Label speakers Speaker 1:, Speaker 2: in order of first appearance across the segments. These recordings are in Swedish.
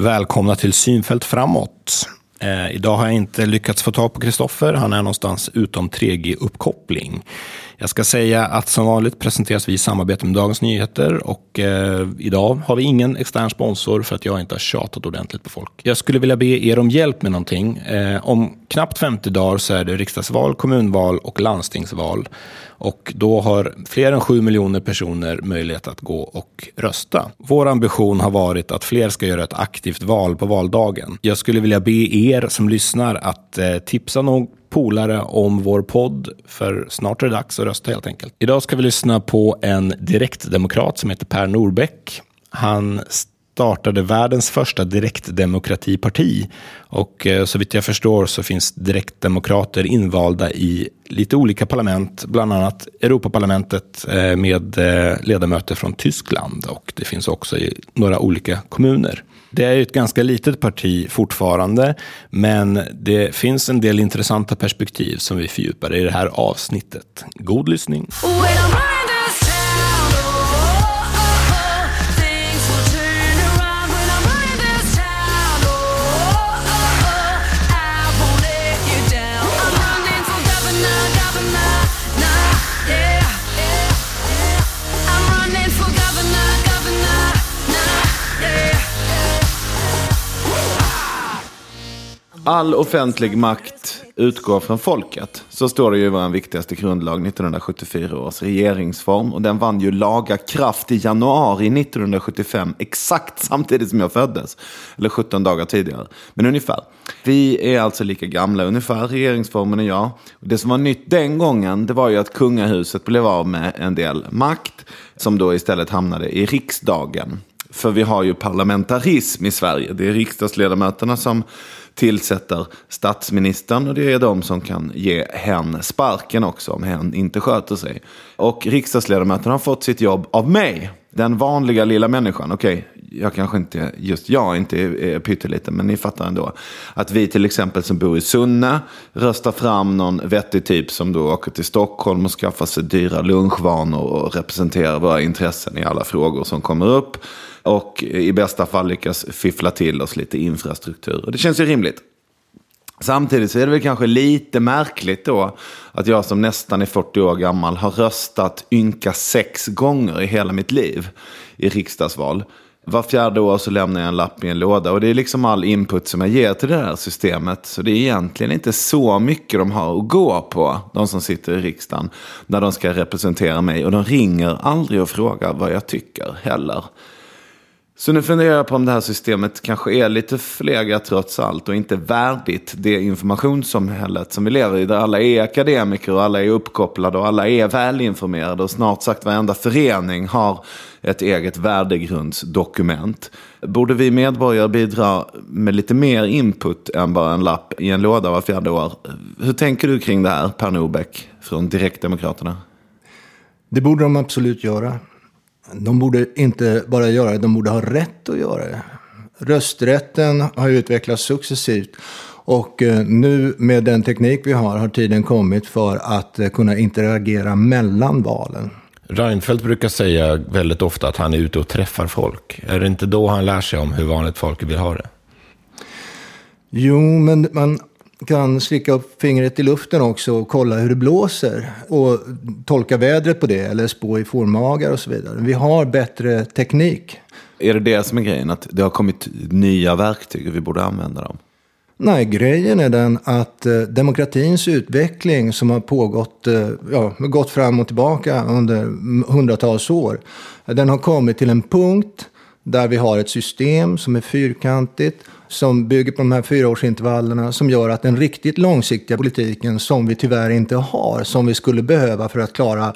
Speaker 1: Välkomna till Synfält framåt. Eh, idag har jag inte lyckats få tag på Kristoffer. Han är någonstans utom 3G-uppkoppling. Jag ska säga att som vanligt presenteras vi i samarbete med Dagens Nyheter och eh, idag har vi ingen extern sponsor för att jag inte har tjatat ordentligt på folk. Jag skulle vilja be er om hjälp med någonting. Eh, om knappt 50 dagar så är det riksdagsval, kommunval och landstingsval. Och då har fler än 7 miljoner personer möjlighet att gå och rösta. Vår ambition har varit att fler ska göra ett aktivt val på valdagen. Jag skulle vilja be er som lyssnar att eh, tipsa någon polare om vår podd, för snart är det dags att rösta helt enkelt. Idag ska vi lyssna på en direktdemokrat som heter Per Norbeck. Han startade världens första direktdemokratiparti. Och eh, så vitt jag förstår så finns direktdemokrater invalda i lite olika parlament, bland annat Europaparlamentet eh, med eh, ledamöter från Tyskland. Och det finns också i några olika kommuner. Det är ju ett ganska litet parti fortfarande, men det finns en del intressanta perspektiv som vi fördjupar i det här avsnittet. God lyssning!
Speaker 2: All offentlig makt utgår från folket. Så står det ju i vår viktigaste grundlag, 1974 års regeringsform. Och den vann ju laga kraft i januari 1975, exakt samtidigt som jag föddes. Eller 17 dagar tidigare, men ungefär. Vi är alltså lika gamla ungefär, regeringsformen och jag. Och det som var nytt den gången, det var ju att kungahuset blev av med en del makt, som då istället hamnade i riksdagen. För vi har ju parlamentarism i Sverige. Det är riksdagsledamöterna som tillsätter statsministern och det är de som kan ge hen sparken också om hen inte sköter sig. Och riksdagsledamöterna har fått sitt jobb av mig. Den vanliga lilla människan. Okej, okay, jag kanske inte, just jag inte är pytteliten, men ni fattar ändå. Att vi till exempel som bor i Sunne röstar fram någon vettig typ som då åker till Stockholm och skaffar sig dyra lunchvanor och representerar våra intressen i alla frågor som kommer upp. Och i bästa fall lyckas fiffla till oss lite infrastruktur. Och det känns ju rimligt. Samtidigt så är det väl kanske lite märkligt då att jag som nästan är 40 år gammal har röstat ynka sex gånger i hela mitt liv i riksdagsval. Var fjärde år så lämnar jag en lapp i en låda och det är liksom all input som jag ger till det här systemet. Så det är egentligen inte så mycket de har att gå på, de som sitter i riksdagen, när de ska representera mig. Och de ringer aldrig och frågar vad jag tycker heller. Så nu funderar jag på om det här systemet kanske är lite förlegat trots allt och inte värdigt det informationssamhället som vi lever i. Där alla är akademiker och alla är uppkopplade och alla är välinformerade och snart sagt varenda förening har ett eget värdegrundsdokument. Borde vi medborgare bidra med lite mer input än bara en lapp i en låda var fjärde år? Hur tänker du kring det här, Per Norbeck från Direktdemokraterna?
Speaker 3: Det borde de absolut göra. De borde inte bara göra det, de borde ha rätt att göra det. Rösträtten har utvecklats successivt. Och eh, nu med den teknik vi har har tiden kommit för att eh, kunna interagera mellan valen.
Speaker 1: Reinfeldt brukar säga väldigt ofta att han är ute och träffar folk. Är det inte då han lär sig om hur vanligt folk vill ha det?
Speaker 3: Jo, men man kan slicka upp fingret i luften också och kolla hur det blåser. Och tolka vädret på det eller spå i formagar och så vidare. Vi har bättre teknik.
Speaker 2: Är det det som är grejen? Att det har kommit nya verktyg och vi borde använda dem?
Speaker 3: Nej, grejen är den att eh, demokratins utveckling som har pågått, eh, ja, gått fram och tillbaka under hundratals år. Den har kommit till en punkt där vi har ett system som är fyrkantigt som bygger på de här fyraårsintervallerna som gör att den riktigt långsiktiga politiken som vi tyvärr inte har, som vi skulle behöva för att klara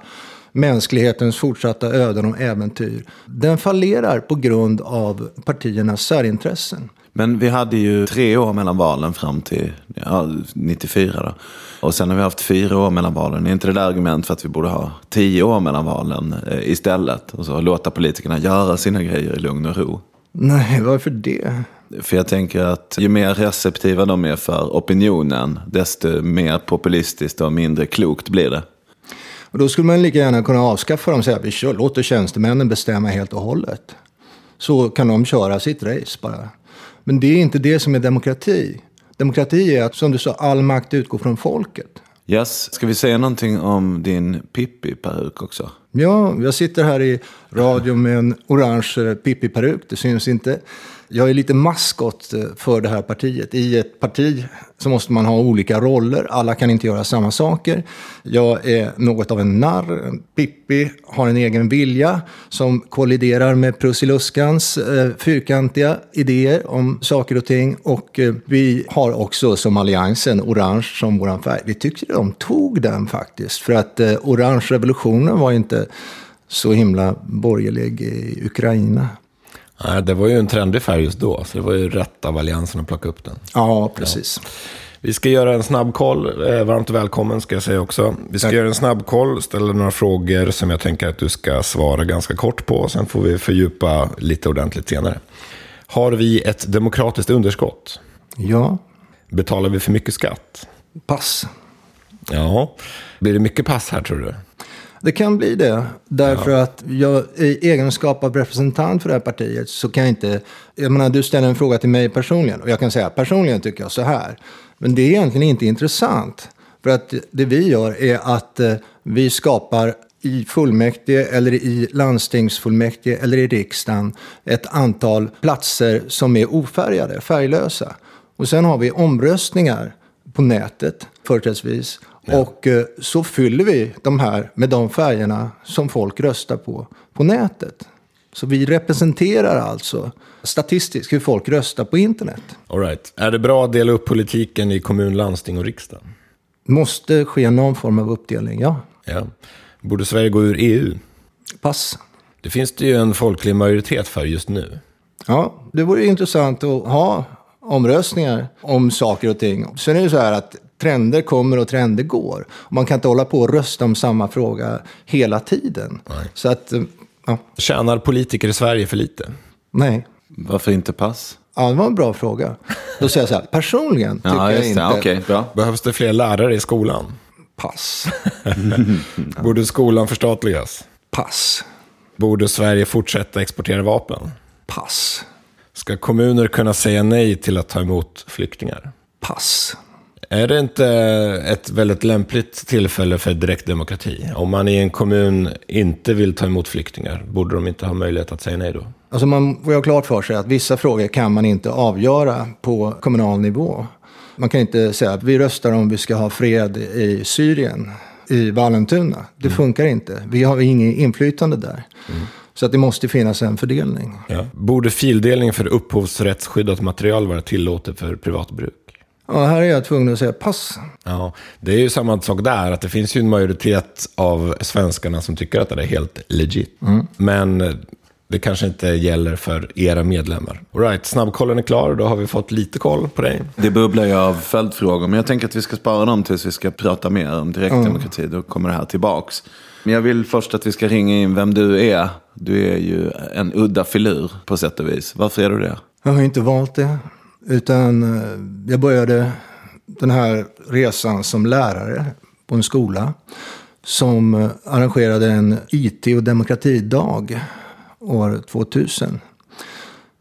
Speaker 3: mänsklighetens fortsatta öden och äventyr, den fallerar på grund av partiernas särintressen.
Speaker 2: Men vi hade ju tre år mellan valen fram till ja, 94 då. Och sen har vi haft fyra år mellan valen. Är inte det där argument för att vi borde ha tio år mellan valen eh, istället? Och så låta politikerna göra sina grejer i lugn och ro?
Speaker 3: Nej, varför det?
Speaker 2: För jag tänker att ju mer receptiva de är för opinionen, desto mer populistiskt och mindre klokt blir det.
Speaker 3: Och då skulle man lika gärna kunna avskaffa dem och säga att vi kör, låter tjänstemännen bestämma helt och hållet. Så kan de köra sitt race bara. Men det är inte det som är demokrati. Demokrati är att, som du sa, all makt utgår från folket.
Speaker 2: Yes. Ska vi säga någonting om din Pippi-peruk också?
Speaker 3: Ja, jag sitter här i radio med en orange Pippi-peruk. Det syns inte. Jag är lite maskot eh, för det här partiet. I ett parti så måste man ha olika roller. Alla kan inte göra samma saker. Jag är något av en narr. Pippi har en egen vilja som kolliderar med Prussiluskans eh, fyrkantiga idéer om saker och ting. Och eh, vi har också som alliansen orange som vår färg. Vi tyckte de tog den faktiskt. För att eh, orange revolutionen var inte så himla borgerlig i Ukraina.
Speaker 4: Nej, det var ju en trendig färg just då, så det var ju rätt av alliansen att plocka upp den.
Speaker 3: Ja, precis.
Speaker 4: Vi ska göra en snabbkoll. Eh, varmt välkommen ska jag säga också. Vi ska
Speaker 3: Tack.
Speaker 4: göra en snabbkoll, ställa några frågor som jag tänker att du ska svara ganska kort på. Sen får vi fördjupa lite ordentligt senare. Har vi ett demokratiskt underskott?
Speaker 3: Ja,
Speaker 4: Betalar vi för mycket skatt?
Speaker 3: pass.
Speaker 4: Ja. Blir det mycket pass här tror du?
Speaker 3: Det kan bli det. Därför att jag i egenskap av representant för det här partiet så kan jag inte... Jag menar, du ställer en fråga till mig personligen. Och jag kan säga personligen tycker jag så här. Men det är egentligen inte intressant. För att det vi gör är att eh, vi skapar i fullmäktige eller i landstingsfullmäktige eller i riksdagen ett antal platser som är ofärgade, färglösa. Och sen har vi omröstningar på nätet företrädesvis. Och eh, så fyller vi de här med de färgerna som folk röstar på på nätet. Så vi representerar alltså statistiskt hur folk röstar på internet.
Speaker 4: All right. Är det bra att dela upp politiken i kommun, landsting och riksdag?
Speaker 3: Måste ske någon form av uppdelning, ja.
Speaker 4: Ja. Borde Sverige gå ur EU?
Speaker 3: Pass.
Speaker 4: Det finns det ju en folklig majoritet för just nu.
Speaker 3: Ja, det vore intressant att ha omröstningar om saker och ting. Sen är det så här att trender kommer och trender går. Och man kan inte hålla på och rösta om samma fråga hela tiden.
Speaker 4: Nej.
Speaker 3: Så att, eh, ja,
Speaker 4: Tjänar politiker i Sverige för lite?
Speaker 3: nej.
Speaker 2: Varför inte pass?
Speaker 3: Ja, det var en bra fråga. Då säger jag så här, personligen tycker
Speaker 2: Ja,
Speaker 3: jag inte...
Speaker 2: det. Okej, bra.
Speaker 4: Behövs det fler lärare i skolan?
Speaker 3: Pass.
Speaker 4: Borde skolan förstatligas?
Speaker 3: Pass.
Speaker 4: Borde Sverige fortsätta exportera vapen?
Speaker 3: Pass.
Speaker 4: Ska kommuner kunna säga nej till att ta emot flyktingar?
Speaker 3: Pass.
Speaker 4: Är det inte ett väldigt lämpligt tillfälle för direktdemokrati? Om man i en kommun inte vill ta emot flyktingar, borde de inte ha möjlighet att säga nej då?
Speaker 3: Alltså man får ha klart för sig att vissa frågor kan man inte avgöra på kommunal nivå. Man kan inte säga att vi röstar om vi ska ha fred i Syrien, i Vallentuna. Det funkar inte. Vi har inget inflytande där. Så att det måste finnas en fördelning.
Speaker 4: Ja. Borde fildelning för upphovsrättsskyddat material vara tillåtet för privat bruk?
Speaker 3: Ja, här är jag tvungen att säga pass.
Speaker 4: Ja, det är ju samma sak där, att det finns ju en majoritet av svenskarna som tycker att det är helt legit. Men det kanske inte gäller för era medlemmar. All right, snabbkollen är klar, då har vi fått lite koll på dig.
Speaker 2: Det bubblar ju av följdfrågor, men jag tänker att vi ska spara dem tills vi ska prata mer om direktdemokrati. Då kommer det här tillbaks. Men jag vill först att vi ska ringa in vem du är. Du är ju en udda filur på sätt och vis. Varför är du det?
Speaker 3: Jag har inte valt det. Utan eh, jag började den här resan som lärare på en skola. Som eh, arrangerade en IT och demokratidag år 2000.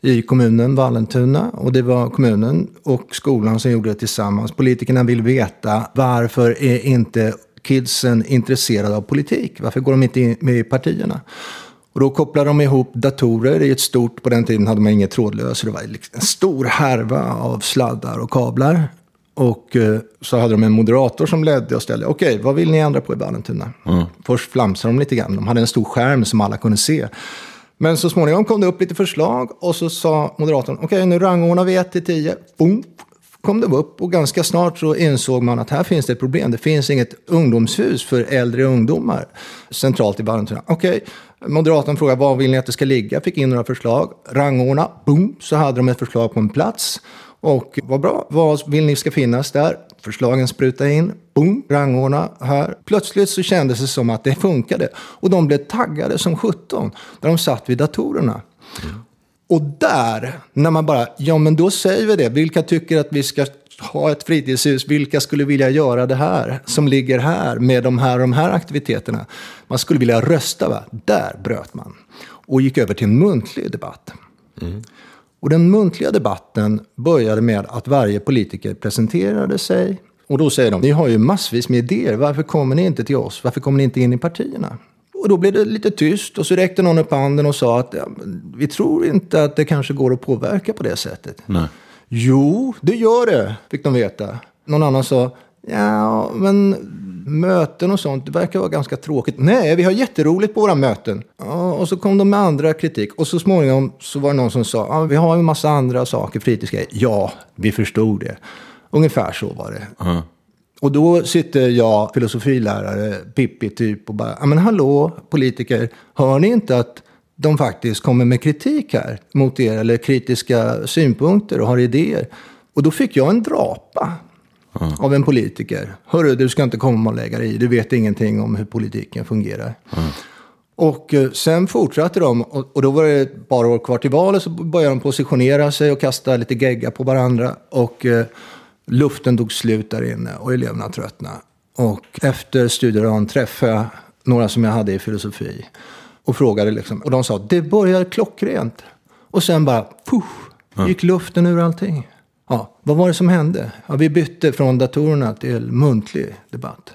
Speaker 3: I kommunen Vallentuna. Och det var kommunen och skolan som gjorde det tillsammans. Politikerna vill veta varför är inte kidsen intresserade av politik? Varför går de inte in- med i partierna? Och då kopplade de ihop datorer i ett stort, på den tiden hade man inget trådlöst, så det var liksom en stor härva av sladdar och kablar. Och eh, så hade de en moderator som ledde och ställde, okej, vad vill ni ändra på i Vallentuna? Först flamsade de lite grann, de hade en stor skärm som alla kunde se. Men så småningom kom det upp lite förslag och så sa moderatorn, okej, nu rangordnar vi 1 till 10. Boom, kom det upp och ganska snart så insåg man att här finns det ett problem. Det finns inget ungdomshus för äldre ungdomar centralt i Vallentuna. Okej, moderatorn frågade var vill ni att det ska ligga? Fick in några förslag. Rangordna, boom, så hade de ett förslag på en plats. Och vad bra, vad vill ni ska finnas där? Förslagen sprutade in, boom, rangordna här. Plötsligt så kändes det som att det funkade. Och de blev taggade som 17 där de satt vid datorerna. Och där, när man bara, ja men då säger vi det. Vilka tycker att vi ska ha ett fritidshus? Vilka skulle vilja göra det här? Som ligger här med de här, de här aktiviteterna. Man skulle vilja rösta, va? Där bröt man. Och gick över till en muntlig debatt. Och den muntliga debatten började med att varje politiker presenterade sig. Och då säger de, ni har ju massvis med idéer, varför kommer ni inte till oss? Varför kommer ni inte in i partierna? Och då blev det lite tyst och så räckte någon upp handen och sa att ja, vi tror inte att det kanske går att påverka på det sättet.
Speaker 2: Nej.
Speaker 3: Jo, det gör det, fick de veta. Någon annan sa, ja, men möten och sånt, det verkar vara ganska tråkigt. Nej, vi har jätteroligt på våra möten. Ja, och så kom de med andra kritik. Och så småningom så var det någon som sa, ja, vi har en massa andra saker, fritidsgrejer. Ja, vi förstod det. Ungefär så var det.
Speaker 2: Ja.
Speaker 3: Och då sitter jag, filosofilärare, Pippi typ, och bara, ja men hallå politiker, hör ni inte att de faktiskt kommer med kritik här mot er, eller kritiska synpunkter och har idéer? Och då fick jag en drapa av en politiker. Hörru, du ska inte komma och lägga dig i, du vet ingenting om hur politiken fungerar. Och eh, sen fortsatte de, och, och då var det ett par år kvar till valet, så började de positionera sig och kasta lite gegga på varandra. Och eh, luften tog slut där inne och eleverna tröttnade. Och efter studiedagen träffade jag några som jag hade i filosofi och frågade liksom. Och de sa, det började klockrent. Och sen bara, puff, gick luften ur allting. Ja, vad var det som hände? Ja, vi bytte från datorerna till muntlig debatt.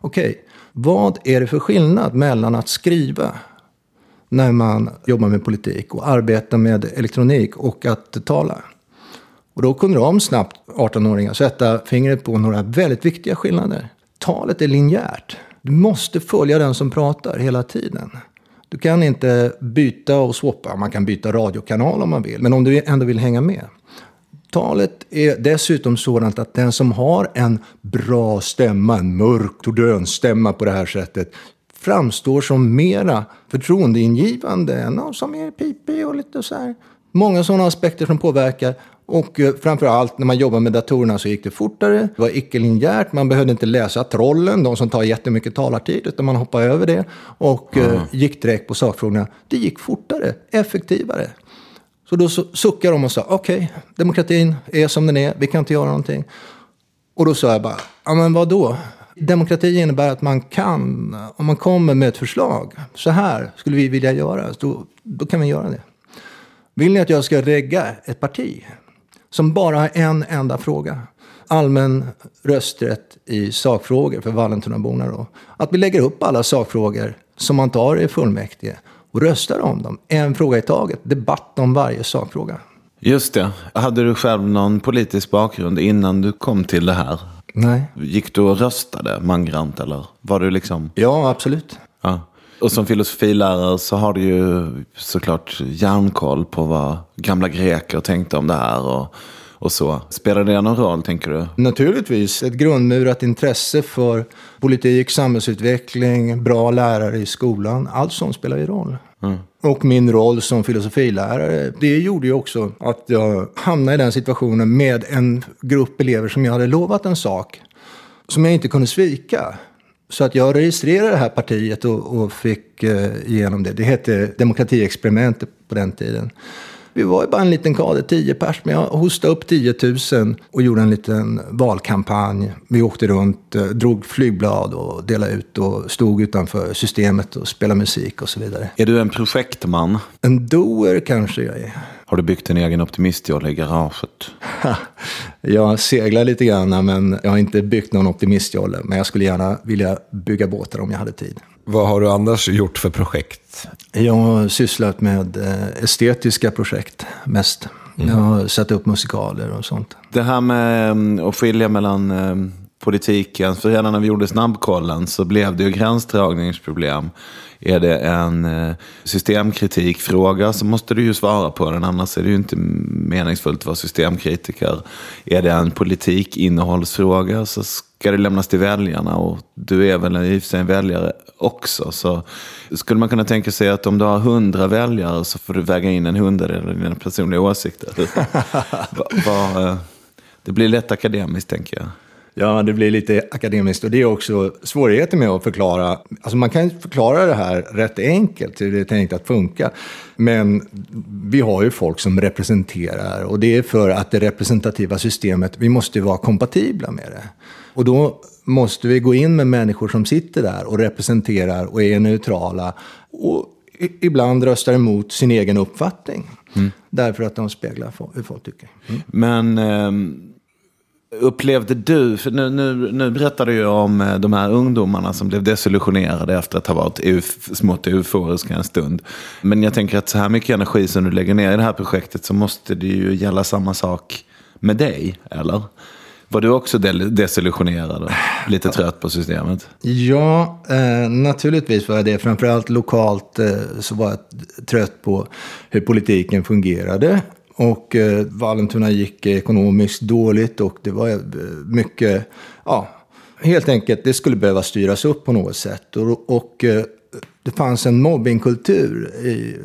Speaker 3: Okej, vad är det för skillnad mellan att skriva när man jobbar med politik och arbeta med elektronik och att tala? Och då kunde de snabbt, 18-åringar, sätta fingret på några väldigt viktiga skillnader. Talet är linjärt. Du måste följa den som pratar hela tiden. Du kan inte byta och swappa. Man kan byta radiokanal om man vill, men om du ändå vill hänga med. Talet är dessutom sådant att den som har en bra stämma, en mörk tordönstämma på det här sättet, framstår som mera förtroendeingivande än någon som är pipig och lite så här. Många sådana aspekter som påverkar. Och eh, framför allt när man jobbar med datorerna så gick det fortare. Det var icke-linjärt. Man behövde inte läsa trollen, de som tar jättemycket talartid, utan man hoppade över det och eh, gick direkt på sakfrågorna. Det gick fortare, effektivare. Så då su- suckade de och sa, okej, demokratin är som den är, vi kan inte göra någonting. Och då sa jag bara, ja men vad då? Demokrati innebär att man kan, om man kommer med ett förslag, så här skulle vi vilja göra, då, då kan vi göra det. Vill ni att jag ska regga ett parti som bara har en enda fråga? Allmän rösträtt i sakfrågor för Vallentunaborna då. Att vi lägger upp alla sakfrågor som man tar i fullmäktige och röstar om dem. En fråga i taget. Debatt om varje sakfråga.
Speaker 2: Just det. Hade du själv någon politisk bakgrund innan du kom till det här?
Speaker 3: Nej.
Speaker 2: Gick du och röstade mangrant eller var du liksom?
Speaker 3: Ja, absolut.
Speaker 2: Ja. Och som filosofilärare så har du ju såklart järnkoll på vad gamla greker tänkte om det här och, och så. Spelar det någon roll tänker du?
Speaker 3: Naturligtvis ett grundmurat intresse för politik, samhällsutveckling, bra lärare i skolan. Allt sånt spelar ju roll. Och min roll som filosofilärare, det gjorde ju också att jag hamnade i den situationen med en grupp elever som jag hade lovat en sak som jag inte kunde svika. Så att jag registrerade det här partiet och, och fick eh, igenom det. Det hette Demokratiexperimentet på den tiden. Vi var ju bara en liten kader, 10 pers, men jag hostade upp 10 000 och gjorde en liten valkampanj. Vi åkte runt, eh, drog flygblad och delade ut och stod utanför systemet och spelade musik och så vidare.
Speaker 2: Är du en projektman?
Speaker 3: En doer kanske jag är.
Speaker 2: Har du byggt en egen optimistjolle i garaget?
Speaker 3: Jag seglar lite grann, men jag har inte byggt någon optimistjolle. Men jag skulle gärna vilja bygga båtar om jag hade tid.
Speaker 4: Vad har du annars gjort för projekt?
Speaker 3: Jag har sysslat med eh, estetiska projekt mest. Jag har satt upp musikaler och sånt.
Speaker 2: Det här med mm, att skilja mellan eh, politiken, för redan när vi gjorde snabbkollen så blev det ju gränsdragningsproblem. Är det en eh, systemkritikfråga så måste du ju svara på den, annars är det ju inte meningsfullt att vara systemkritiker. Är det en politikinnehållsfråga så ska det lämnas till väljarna och du är väl i och för sig en väljare också. Så skulle man kunna tänka sig att om du har hundra väljare så får du väga in en hundradel av dina personliga åsikter. Va, va, eh, det blir lätt akademiskt tänker jag.
Speaker 3: Ja, det blir lite akademiskt och det är också svårigheter med att förklara. Alltså man kan förklara det här rätt enkelt, hur det är tänkt att funka. Men vi har ju folk som representerar och det är för att det representativa systemet, vi måste vara kompatibla med det. Och då måste vi gå in med människor som sitter där och representerar och är neutrala och ibland röstar emot sin egen uppfattning. Därför att de speglar hur folk tycker. Mm.
Speaker 2: Men ehm, upplevde du, för nu, nu, nu berättar du ju om eh, de här ungdomarna som blev desillusionerade efter att ha varit euf, smått euforiska en stund. Men jag tänker att så här mycket energi som du lägger ner i det här projektet så måste det ju gälla samma sak med dig, eller? Var du också desillusionerad och lite trött på systemet?
Speaker 3: Ja, eh, naturligtvis var jag det. Framförallt lokalt eh, så var jag trött på hur politiken fungerade. Och eh, Vallentuna gick ekonomiskt dåligt och det var eh, mycket, ja, helt enkelt, det skulle behöva styras upp på något sätt. Och, och eh, det fanns en mobbingkultur i,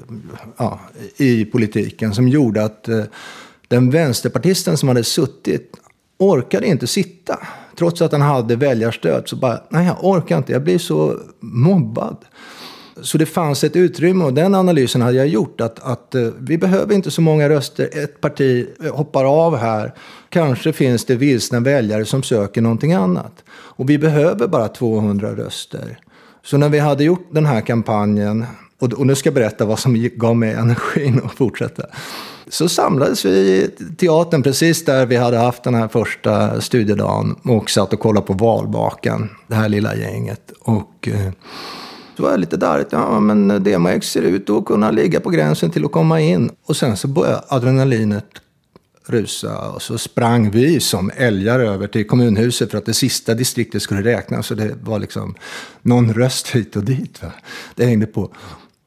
Speaker 3: ja, i politiken som gjorde att eh, den vänsterpartisten som hade suttit orkade inte sitta. Trots att han hade väljarstöd så bara, nej jag orkar inte, jag blir så mobbad. Så det fanns ett utrymme och den analysen hade jag gjort. Att, att eh, vi behöver inte så många röster. Ett parti eh, hoppar av här. Kanske finns det vilsna väljare som söker någonting annat. Och vi behöver bara 200 röster. Så när vi hade gjort den här kampanjen. Och, och nu ska jag berätta vad som gav mig energin att fortsätta. Så samlades vi i teatern precis där vi hade haft den här första studiedagen. Och satt och kollade på valvakan. Det här lilla gänget. Och... eh, så var jag lite darrigt. Ja, men DMX ser ut att kunna ligga på gränsen till att komma in. Och sen så började adrenalinet rusa. Och så sprang vi som älgar över till kommunhuset för att det sista distriktet skulle räknas. Så det var liksom någon röst hit och dit. Va? Det hängde på.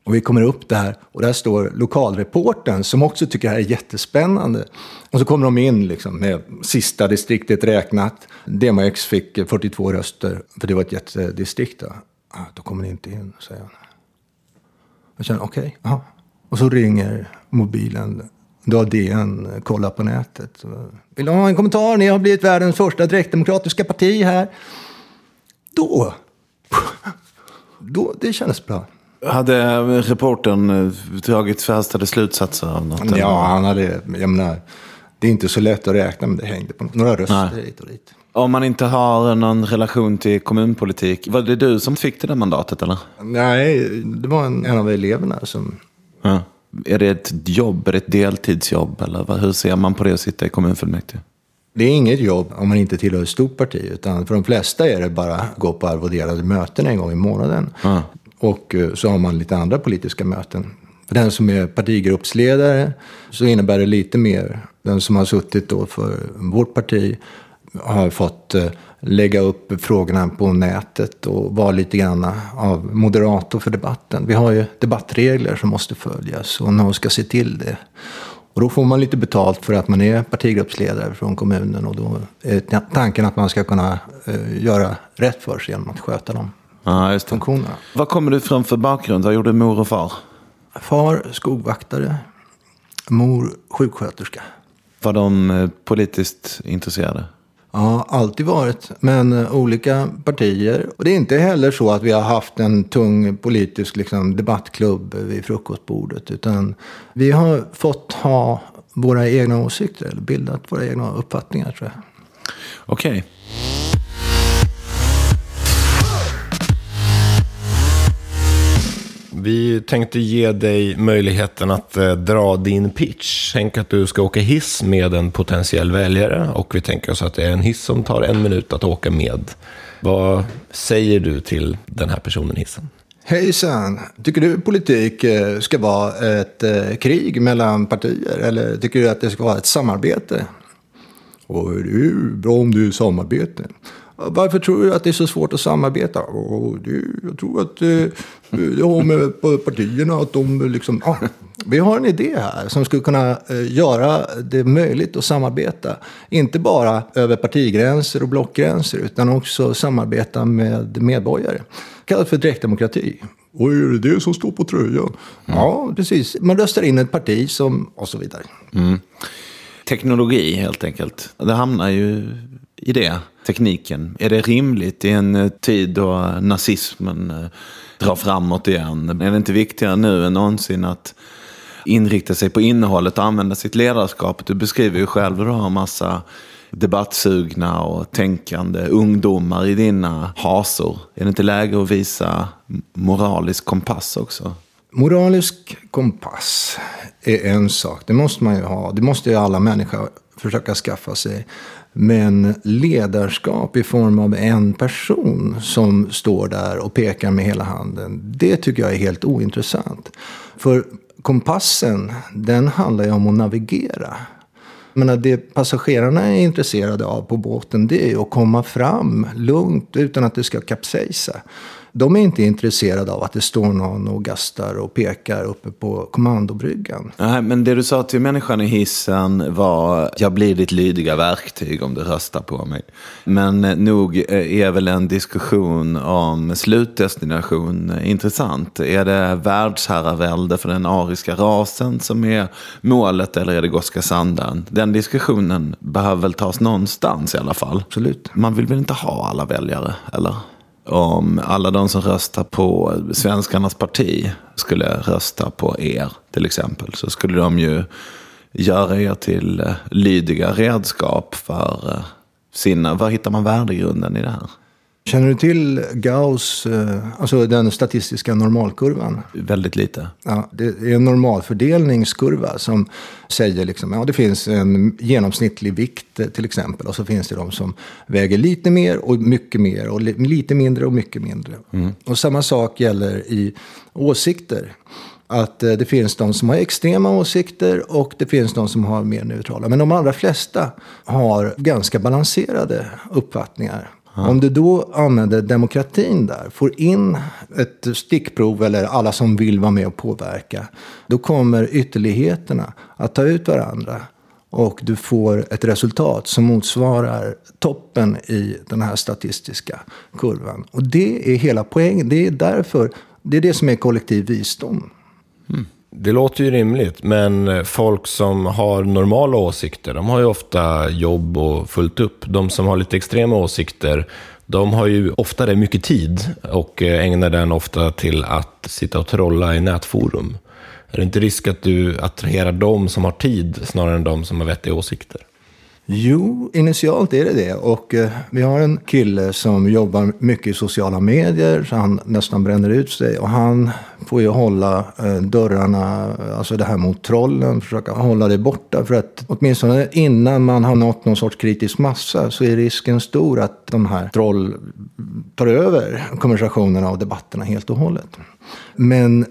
Speaker 3: Och vi kommer upp där och där står lokalreporten som också tycker det här är jättespännande. Och så kommer de in liksom med sista distriktet räknat. DMX fick eh, 42 röster, för det var ett jättedistrikt. Då, ah, då kommer ni inte in, säger han. Jag känner, okej, ja. Och så ringer mobilen. Då har DN kollat på nätet. Vill du ha en kommentar? Ni har blivit världens första direktdemokratiska parti här. Då, då det kändes bra.
Speaker 2: Hade reportern eh, dragit förhastade slutsatser av något?
Speaker 3: Ja, han hade, jag menar, det är inte så lätt att räkna, men det hängde på några röster
Speaker 2: Nej.
Speaker 3: hit och dit.
Speaker 2: Om man inte har någon relation till kommunpolitik, var det du som fick det där mandatet eller?
Speaker 3: Nej, det var en, en av eleverna som...
Speaker 2: Ja. Är det ett jobb, är det ett deltidsjobb eller vad, hur ser man på det att sitta i kommunfullmäktige?
Speaker 3: Det är inget jobb om man inte tillhör ett stort parti, utan för de flesta är det bara att gå på arvoderade möten en gång i månaden.
Speaker 2: Ja.
Speaker 3: Och eh, så har man lite andra politiska möten. För den som är partigruppsledare så innebär det lite mer. Den som har suttit då för vårt parti har fått eh, lägga upp frågorna på nätet och vara lite grann av moderator för debatten. Vi har ju debattregler som måste följas och någon ska se till det. Och då får man lite betalt för att man är partigruppsledare från kommunen och då är tanken att man ska kunna eh, göra rätt för sig genom att sköta de
Speaker 2: Ja, just det.
Speaker 3: funktionerna.
Speaker 2: Vad kommer du från för bakgrund? Vad gjorde mor och far?
Speaker 3: Far skogvaktare, mor sjuksköterska.
Speaker 2: Var de eh, politiskt intresserade?
Speaker 3: Ja, alltid varit, men eh, olika partier. Och det är inte heller så att vi har haft en tung politisk liksom, debattklubb vid frukostbordet. Utan vi har fått ha våra egna åsikter, eller bildat våra egna uppfattningar tror jag.
Speaker 2: Okej.
Speaker 4: Vi tänkte ge dig möjligheten att eh, dra din pitch. Tänk att du ska åka hiss med en potentiell väljare och vi tänker oss att det är en hiss som tar en minut att åka med. Vad säger du till den här personen i hissen?
Speaker 3: Hejsan! Tycker du politik eh, ska vara ett eh, krig mellan partier? Eller tycker du att det ska vara ett samarbete? Och det är ju bra om det är samarbete. Varför tror du att det är så svårt att samarbeta? Och det, jag tror att eh, det har med partierna att de liksom... Ja, vi har en idé här som skulle kunna eh, göra det möjligt att samarbeta. Inte bara över partigränser och blockgränser utan också samarbeta med medborgare. Kallas för direktdemokrati. Och är det det som står på tröjan? Ja, precis. Man röstar in ett parti som... och så vidare.
Speaker 2: Teknologi helt enkelt. Det hamnar ju i det, tekniken. Är det rimligt i en eh, tid då nazismen eh, drar framåt igen? Är det inte viktigare nu än någonsin att inrikta sig på innehållet och använda sitt ledarskap? Du beskriver ju själv hur du har en massa debattsugna och tänkande ungdomar i dina hasor. Är det inte läge att visa moralisk kompass också?
Speaker 3: Moralisk kompass är en sak. Det måste man ju ha. Det måste ju alla människor försöka skaffa sig. Men ledarskap i form av en person som står där och pekar med hela handen. Det tycker jag är helt ointressant. För kompassen, den handlar ju om att navigera. Men det passagerarna är intresserade av på båten det är att komma fram lugnt utan att det ska kapsejsa. De är inte intresserade av att det står någon och gastar och pekar uppe på kommandobryggan.
Speaker 2: Nej, men det du sa till människan i hissen var jag blir ditt lydiga verktyg om du röstar på mig. Men nog är väl en diskussion om slutdestination intressant. Är det världsherravälde för den ariska rasen som är målet eller är det Gotska Sandan? Den diskussionen behöver väl tas någonstans i alla fall.
Speaker 3: Absolut.
Speaker 2: Man vill väl inte ha alla väljare, eller? Om alla de som röstar på svenskarnas parti skulle rösta på er till exempel. Så skulle de ju göra er till eh, lydiga redskap för eh, sina, var hittar man värdegrunden i det här?
Speaker 3: Känner du till Gauss, eh, alltså den statistiska normalkurvan?
Speaker 2: Väldigt lite.
Speaker 3: Ja, det är en normalfördelningskurva som säger liksom, ja det finns en genomsnittlig vikt till exempel. Och så finns det de som väger lite mer och mycket mer och lite mindre och mycket mindre. Mm. Och samma sak gäller i åsikter. Att eh, det finns de som har extrema åsikter och det finns de som har mer neutrala. Men de allra flesta har ganska balanserade uppfattningar. Om du då använder demokratin där, får in ett stickprov eller alla som vill vara med och påverka, då kommer ytterligheterna att ta ut varandra. Och du får ett resultat som motsvarar toppen i den här statistiska kurvan. Och det är hela poängen. Det är därför, det är det som är kollektiv visdom.
Speaker 4: Mm. Det låter ju rimligt, men eh, folk som har normala åsikter, de har ju ofta jobb och fullt upp. De som har lite extrema åsikter, de har ju oftare mycket tid och eh, ägnar den ofta till att sitta och trolla i nätforum. Är det inte risk att du attraherar de som har tid snarare än de som har vettiga åsikter?
Speaker 3: Jo, initialt är det det. Och eh, vi har en kille som jobbar mycket i sociala medier, så han nästan bränner ut sig. Och han får ju hålla eh, dörrarna, alltså det här mot trollen, försöka hålla det borta. För att åtminstone innan man har nått någon sorts kritisk massa så är risken stor att de här troll tar över konversationerna och debatterna helt och hållet. Men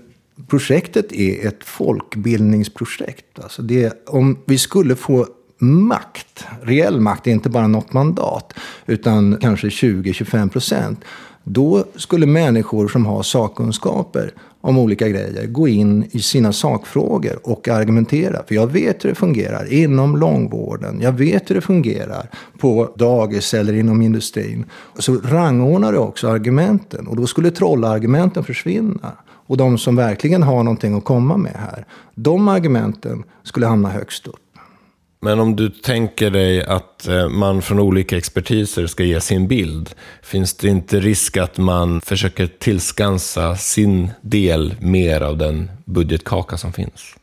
Speaker 3: projektet är ett folkbildningsprojekt. Alltså det, om vi skulle få makt, reell makt, inte bara något mandat, utan kanske 20-25 procent. Då skulle människor som har sakkunskaper om olika grejer gå in i sina sakfrågor och argumentera. För jag vet hur det fungerar inom långvården. Jag vet hur det fungerar på dagis eller inom industrin. Så rangordnar du också argumenten och då skulle trollargumenten försvinna. Och de som verkligen har någonting att komma med här, de argumenten skulle hamna högst upp.
Speaker 4: Men om du tänker dig att eh, man från olika expertiser ska ge sin bild, finns det inte risk att man försöker tillskansa sin del mer av den budgetkaka som finns?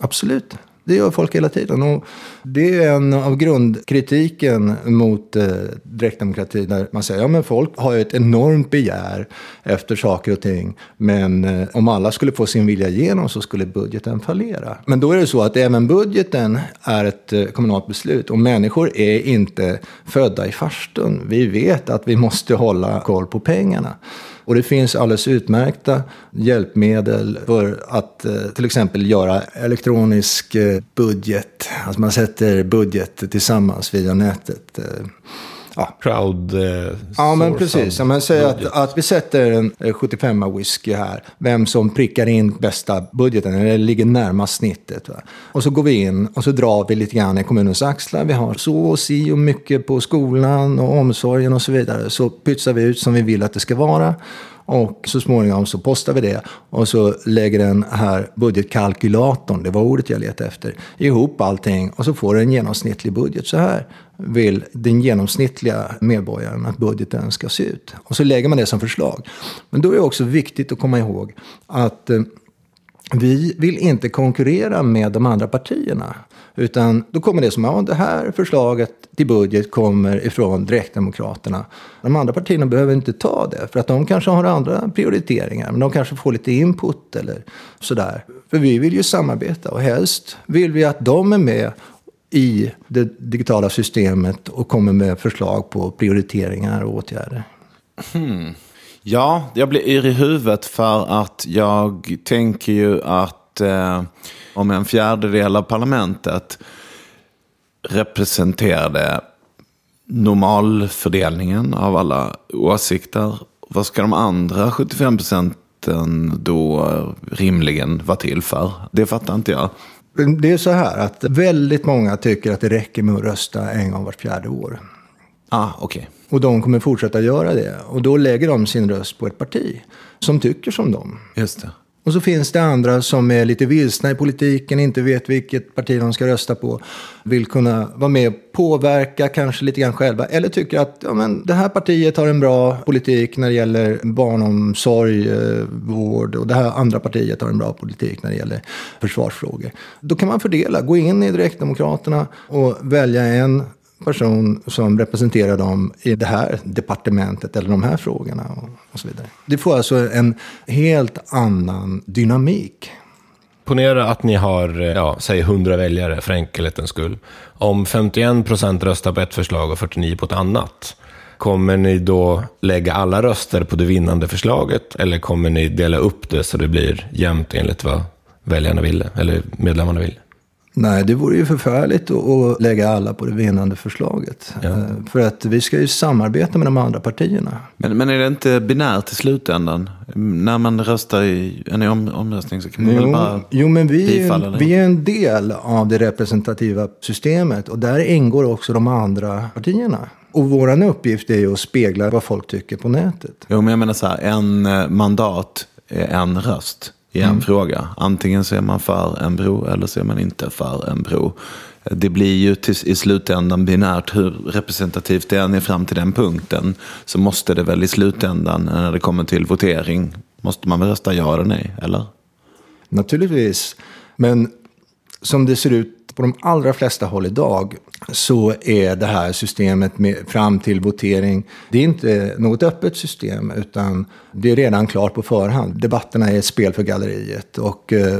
Speaker 3: Absolut. Det gör folk hela tiden. Och det är en av grundkritiken mot eh, direktdemokrati. Där man säger att ja, folk har ett enormt begär efter saker och ting. Men eh, om alla skulle få sin vilja igenom så skulle budgeten fallera. Men då är det så att även budgeten är ett eh, kommunalt beslut. Och människor är inte födda i farstun. Vi vet att vi måste hålla koll på pengarna. Och det finns alldeles utmärkta hjälpmedel för att eh, till exempel göra elektronisk eh, budget. Alltså man sätter budget tillsammans via nätet. Eh.
Speaker 4: Ja. crowd eh,
Speaker 3: Ja, men precis. Ja, men säg att, att vi sätter en 75 eh, whisky här. Vem som prickar in bästa budgeten, eller ligger närmast snittet. Va? Och så går vi in och så drar vi lite grann i kommunens axlar. Vi har så och si och mycket på skolan och omsorgen och så vidare. Så pytsar vi ut som vi vill att det ska vara. Och så småningom så postar vi det. Och så lägger den här budgetkalkylatorn, det var ordet jag letade efter, ihop allting. Och så får du en genomsnittlig budget. Så här vill den genomsnittliga medborgaren att budgeten ska se ut. Och så lägger man det som förslag. Men då är det också viktigt att komma ihåg att eh, vi vill inte konkurrera med de andra partierna. Utan då kommer det som, ja det här förslaget till budget kommer ifrån Direktdemokraterna. De andra partierna behöver inte ta det, för att de kanske har andra prioriteringar. Men de kanske får lite input eller sådär. För vi vill ju samarbeta och helst vill vi att de är med i det digitala systemet och kommer med förslag på prioriteringar och åtgärder.
Speaker 2: Hmm. Ja, jag blir yr i huvudet för att jag tänker ju att eh, om en fjärdedel av parlamentet representerade normalfördelningen av alla åsikter, vad ska de andra 75 procenten då rimligen vara till för? Det fattar inte jag.
Speaker 3: Det är så här att väldigt många tycker att det räcker med att rösta en gång vart fjärde år.
Speaker 2: Ah. Okay.
Speaker 3: Och de kommer fortsätta göra det. Och då lägger de sin röst på ett parti som tycker som dem.
Speaker 2: Just det.
Speaker 3: Och så finns det andra som är lite vilsna i politiken, inte vet vilket parti de ska rösta på. Vill kunna vara med och påverka kanske lite grann själva. Eller tycker att ja, men det här partiet har en bra politik när det gäller barnomsorg, eh, vård. Och det här andra partiet har en bra politik när det gäller försvarsfrågor. Då kan man fördela, gå in i Direktdemokraterna och välja en person som representerar dem i det här departementet eller de här frågorna och, så vidare. Det får alltså en helt annan dynamik.
Speaker 4: Ponera att ni har, eh, ja, säg 100 väljare för enkelhetens skull. Om 51 procent röstar på ett förslag och 49 på ett annat, kommer ni då lägga alla röster på det vinnande förslaget? Eller kommer ni dela upp det så det blir jämnt enligt vad väljarna ville, eller medlemmarna vill?
Speaker 3: Nej, det vore ju förfärligt att lägga alla på det vinnande förslaget. Ja. Eh, för att vi ska ju samarbeta med de andra partierna.
Speaker 2: Men, men är det inte binärt i slutändan? När man röstar i en om, omröstning så kan man jo, väl bara
Speaker 3: Jo, men vi är, vi är en del av det representativa systemet. Och där ingår också de andra partierna. Och vår uppgift är ju att spegla vad folk tycker på nätet.
Speaker 2: Jo, men jag menar så här, en eh, mandat är en röst i en mm. fråga. Antingen så är man för en bro eller så är man inte för en bro. Det blir ju till, i slutändan binärt hur representativt det än är fram till den punkten. Så måste det väl i slutändan när det kommer till votering, måste man väl rösta ja eller nej, eller?
Speaker 3: Naturligtvis. Men som det ser ut på de allra flesta håll idag så är det här systemet med, fram till votering, det är inte något öppet system utan det är redan klart på förhand. Debatterna är ett spel för galleriet och eh,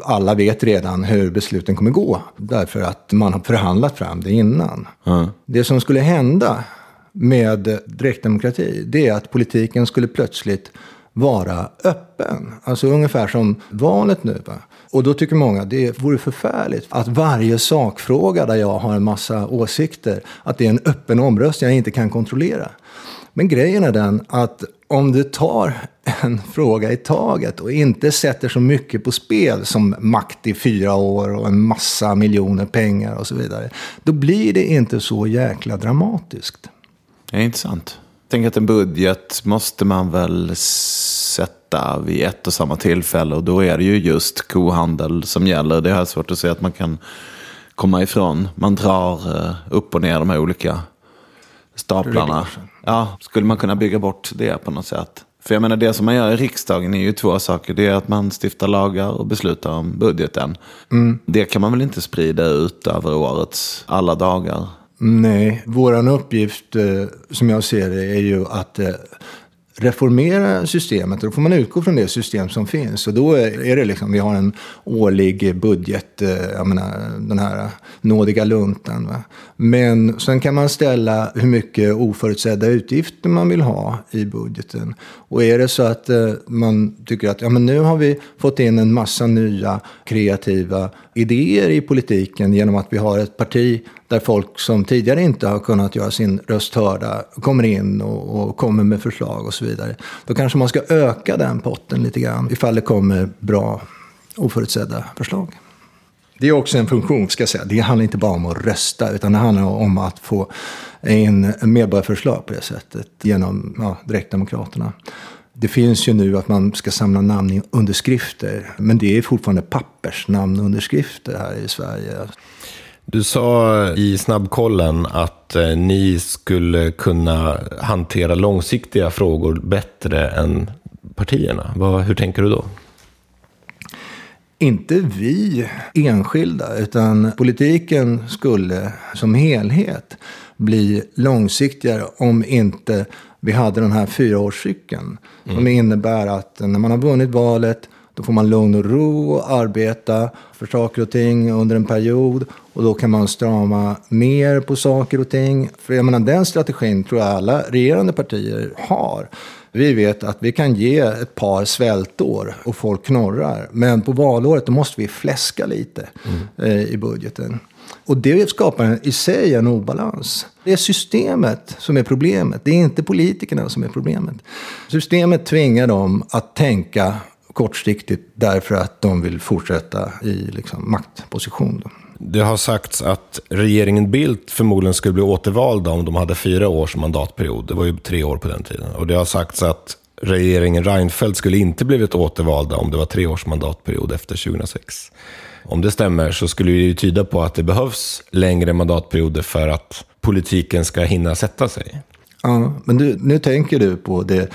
Speaker 3: alla vet redan hur besluten kommer gå därför att man har förhandlat fram det innan. Mm. Det som skulle hända med direktdemokrati, det är att politiken skulle plötsligt vara öppen. Alltså ungefär som valet nu. Va? Och då tycker många det vore förfärligt att varje sakfråga där jag har en massa åsikter, att det är en öppen omröstning jag inte kan kontrollera. Men grejen är den att om du tar en fråga i taget och inte sätter så mycket på spel som makt i fyra år och en massa miljoner pengar och så vidare, då blir det inte så jäkla dramatiskt.
Speaker 2: Det är intressant. Tänk att en budget måste man väl sätta vid ett och samma tillfälle och då är det ju just kohandel som gäller. Det är svårt att se att man kan komma ifrån. Man drar eh, upp och ner de här olika staplarna. Ja, skulle man kunna bygga bort det på något sätt? För jag menar det som man gör i riksdagen är ju två saker. Det är att man stiftar lagar och beslutar om budgeten. Mm. Det kan man väl inte sprida ut över årets alla dagar?
Speaker 3: Nej, vår uppgift eh, som jag ser det är ju att eh, reformera systemet. Då får man utgå från det system som finns. Och då är det liksom, vi har en årlig budget, eh, jag menar den här nådiga luntan. Va? Men sen kan man ställa hur mycket oförutsedda utgifter man vill ha i budgeten. Och är det så att man tycker att ja, men nu har vi fått in en massa nya kreativa idéer i politiken genom att vi har ett parti där folk som tidigare inte har kunnat göra sin röst hörda kommer in och, och, kommer med förslag och så vidare. Då kanske man ska öka den potten lite grann ifall det kommer bra oförutsedda förslag. Det är också en funktion, ska jag säga. Det handlar inte bara om att rösta, utan det handlar om att få in medborgarförslag på det sättet genom ja, direktdemokraterna. Det finns ju nu att man ska samla namnunderskrifter, men det är fortfarande pappersnamnunderskrifter här i Sverige.
Speaker 4: Du sa i snabbkollen att eh, ni skulle kunna hantera långsiktiga frågor bättre än partierna. hur tänker du då?
Speaker 3: inte vi enskilda, utan politiken skulle som helhet bli långsiktigare om inte vi hade den här fyraårscykeln. Mm. Som innebär att när man har vunnit valet då får man lugn och ro och arbeta för saker och ting under en period. Och då kan man strama mer på saker och ting. För jag menar, den strategin tror jag alla regerande partier har. Vi vet att vi kan ge ett par svältår och folk knorrar. Men på valåret då måste vi fläska lite mm. eh, i budgeten. Och det skapar i sig en obalans. Det är systemet som är problemet. Det är inte politikerna som är problemet. Systemet tvingar dem att tänka kortsiktigt därför att de vill fortsätta i liksom, maktposition.
Speaker 4: Det har sagts att regeringen Bildt förmodligen skulle bli återvalda om de hade fyra års mandatperiod. Det var ju tre år på den tiden. Och det har sagts att regeringen Reinfeldt skulle inte blivit återvalda om det var tre års mandatperiod efter 2006. Om det stämmer så skulle det ju tyda på att det behövs längre mandatperioder för att politiken ska hinna sätta sig.
Speaker 3: Ja, men du, nu tänker du på det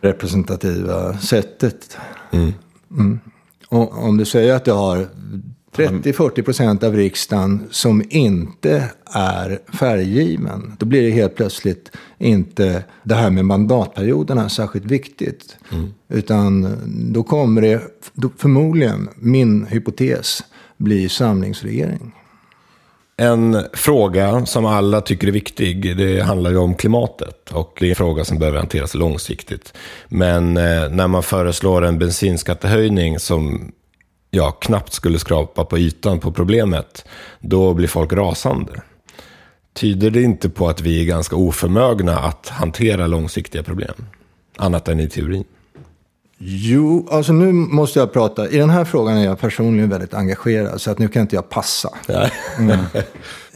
Speaker 3: representativa sättet. Mm. Mm. Och om du säger att du har 30-40 procent av riksdagen som inte är färggiven, då blir det helt plötsligt inte det här med mandatperioderna särskilt viktigt. Mm. Utan då kommer det förmodligen, min hypotes, bli samlingsregering.
Speaker 4: En fråga som alla tycker är viktig, det handlar ju om klimatet. Och det är en fråga som behöver hanteras långsiktigt. Men eh, när man föreslår en bensinskattehöjning som ja, knappt skulle skrapa på ytan på problemet, då blir folk rasande. Tyder det inte på att vi är ganska oförmögna att hantera långsiktiga problem? Annat än i teorin.
Speaker 3: Jo, alltså nu måste jag prata. I den här frågan är jag personligen väldigt engagerad. Så att nu kan inte jag passa. Mm.